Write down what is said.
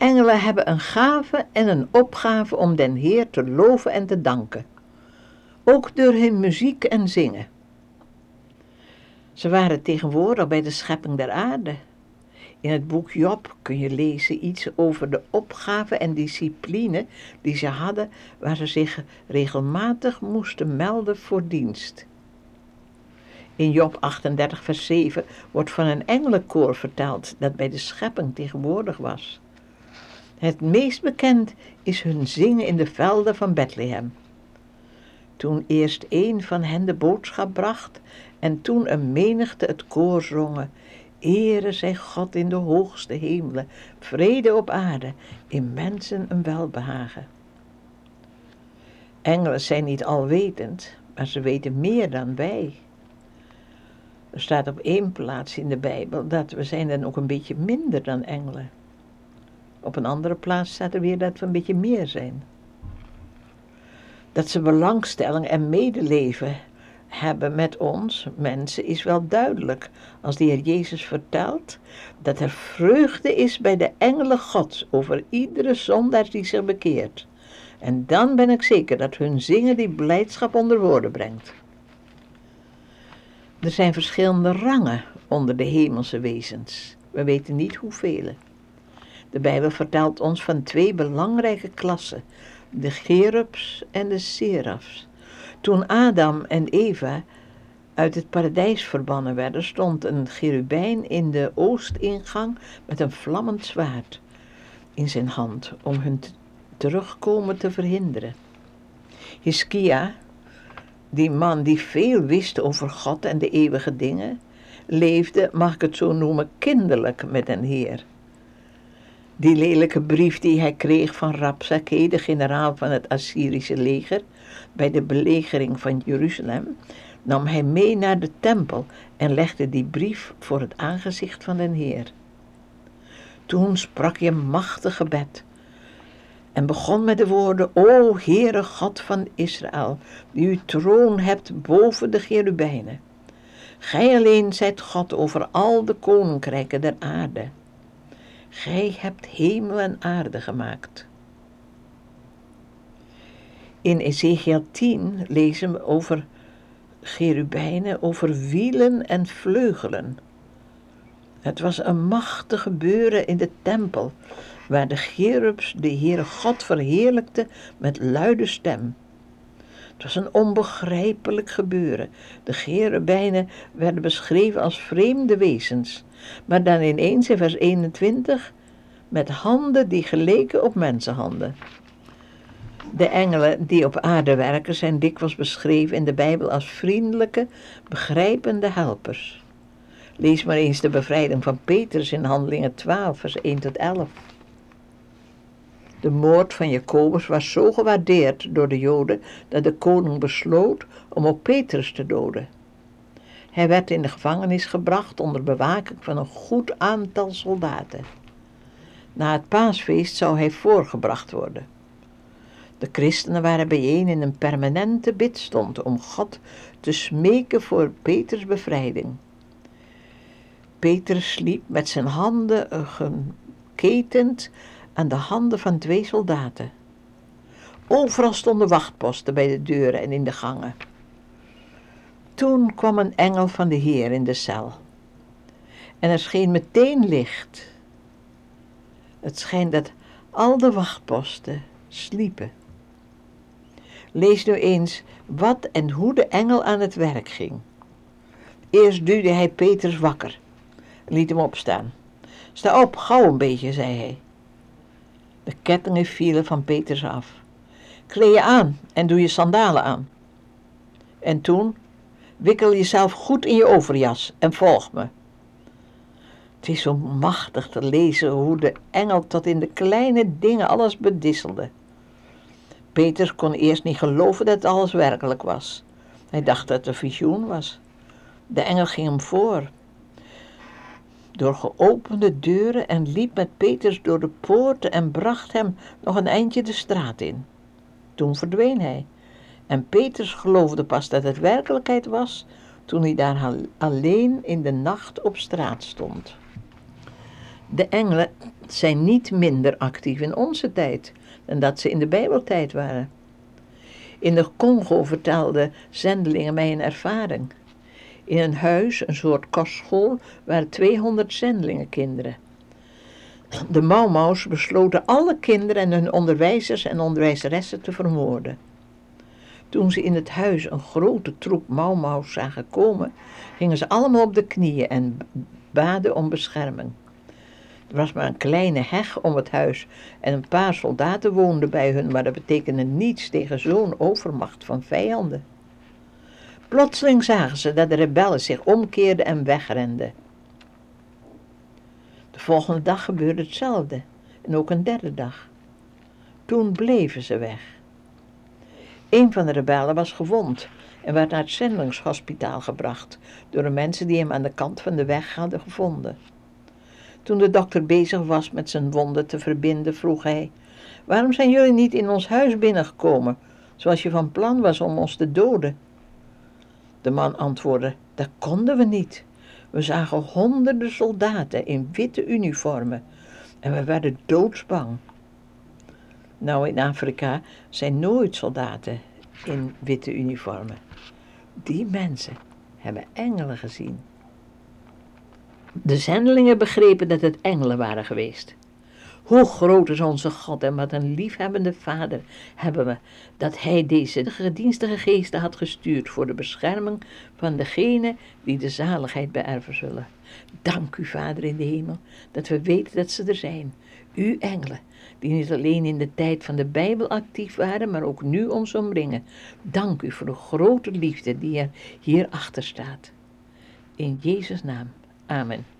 Engelen hebben een gave en een opgave om den Heer te loven en te danken. Ook door hun muziek en zingen. Ze waren tegenwoordig bij de schepping der aarde. In het boek Job kun je lezen iets over de opgave en discipline die ze hadden, waar ze zich regelmatig moesten melden voor dienst. In Job 38, vers 7 wordt van een engelenkoor verteld dat bij de schepping tegenwoordig was. Het meest bekend is hun zingen in de velden van Bethlehem. Toen eerst een van hen de boodschap bracht en toen een menigte het koor zongen. Ere zij God in de hoogste hemelen, vrede op aarde, in mensen een welbehagen. Engelen zijn niet alwetend, maar ze weten meer dan wij. Er staat op één plaats in de Bijbel dat we zijn dan ook een beetje minder dan engelen. Op een andere plaats staat er weer dat we een beetje meer zijn. Dat ze belangstelling en medeleven hebben met ons, mensen, is wel duidelijk als de Heer Jezus vertelt dat er vreugde is bij de engelen Gods over iedere zondaar die zich bekeert. En dan ben ik zeker dat hun zingen die blijdschap onder woorden brengt. Er zijn verschillende rangen onder de hemelse wezens. We weten niet hoeveel. De Bijbel vertelt ons van twee belangrijke klassen, de cherubs en de serafs. Toen Adam en Eva uit het paradijs verbannen werden, stond een cherubijn in de oostingang met een vlammend zwaard in zijn hand om hun terugkomen te verhinderen. Hiskia, die man die veel wist over God en de eeuwige dingen, leefde, mag ik het zo noemen, kinderlijk met een Heer. Die lelijke brief die hij kreeg van Rapsake, de generaal van het Assyrische leger, bij de belegering van Jeruzalem, nam hij mee naar de tempel en legde die brief voor het aangezicht van den Heer. Toen sprak je een machtig gebed en begon met de woorden, O Heere God van Israël, die uw troon hebt boven de cherubijnen. Gij alleen zijt God over al de koninkrijken der aarde. Gij hebt hemel en aarde gemaakt. In Ezekiel 10 lezen we over cherubijnen, over wielen en vleugelen. Het was een machtig gebeuren in de tempel, waar de cherubs de Heere God verheerlijkten met luide stem. Het was een onbegrijpelijk gebeuren. De cherubijnen werden beschreven als vreemde wezens, maar dan ineens in vers 21 met handen die geleken op mensenhanden. De engelen die op aarde werken zijn dikwijls beschreven in de Bijbel als vriendelijke, begrijpende helpers. Lees maar eens de bevrijding van Petrus in Handelingen 12, vers 1 tot 11. De moord van Jacobus was zo gewaardeerd door de Joden dat de koning besloot om ook Petrus te doden. Hij werd in de gevangenis gebracht onder bewaking van een goed aantal soldaten. Na het paasfeest zou hij voorgebracht worden. De christenen waren bijeen in een permanente bidstond om God te smeken voor Peters bevrijding. Petrus sliep met zijn handen geketend aan de handen van twee soldaten. Overal stonden wachtposten bij de deuren en in de gangen. Toen kwam een engel van de Heer in de cel. En er scheen meteen licht. Het schijnt dat al de wachtposten sliepen. Lees nu eens wat en hoe de engel aan het werk ging. Eerst duwde hij Petrus wakker liet hem opstaan. Sta op, gauw een beetje, zei hij. De kettingen vielen van Petrus af. Kleed je aan en doe je sandalen aan. En toen, wikkel jezelf goed in je overjas en volg me. Het is zo machtig te lezen hoe de engel tot in de kleine dingen alles bedisselde. Peter kon eerst niet geloven dat alles werkelijk was. Hij dacht dat het een visioen was. De engel ging hem voor. Door geopende deuren en liep met Peters door de poorten en bracht hem nog een eindje de straat in. Toen verdween hij. En Peters geloofde pas dat het werkelijkheid was toen hij daar alleen in de nacht op straat stond. De engelen zijn niet minder actief in onze tijd dan dat ze in de Bijbeltijd waren. In de Congo vertelden zendelingen mij een ervaring. In een huis, een soort kostschool, waren 200 zendelingenkinderen. De Maumaus besloten alle kinderen en hun onderwijzers en onderwijzeressen te vermoorden. Toen ze in het huis een grote troep Maumaus zagen komen, gingen ze allemaal op de knieën en baden om bescherming. Er was maar een kleine heg om het huis en een paar soldaten woonden bij hun, maar dat betekende niets tegen zo'n overmacht van vijanden. Plotseling zagen ze dat de rebellen zich omkeerden en wegrenden. De volgende dag gebeurde hetzelfde en ook een derde dag. Toen bleven ze weg. Een van de rebellen was gewond en werd naar het zendelingshospitaal gebracht door de mensen die hem aan de kant van de weg hadden gevonden. Toen de dokter bezig was met zijn wonden te verbinden, vroeg hij: Waarom zijn jullie niet in ons huis binnengekomen, zoals je van plan was om ons te doden? De man antwoordde: Dat konden we niet. We zagen honderden soldaten in witte uniformen en we werden doodsbang. Nou, in Afrika zijn nooit soldaten in witte uniformen. Die mensen hebben engelen gezien. De zendelingen begrepen dat het engelen waren geweest. Hoe groot is onze God en wat een liefhebbende Vader hebben we, dat Hij deze gedienstige geesten had gestuurd voor de bescherming van degenen die de zaligheid beërven zullen. Dank u, Vader in de hemel, dat we weten dat ze er zijn. U engelen, die niet alleen in de tijd van de Bijbel actief waren, maar ook nu ons omringen. Dank u voor de grote liefde die er hierachter staat. In Jezus' naam. Amen.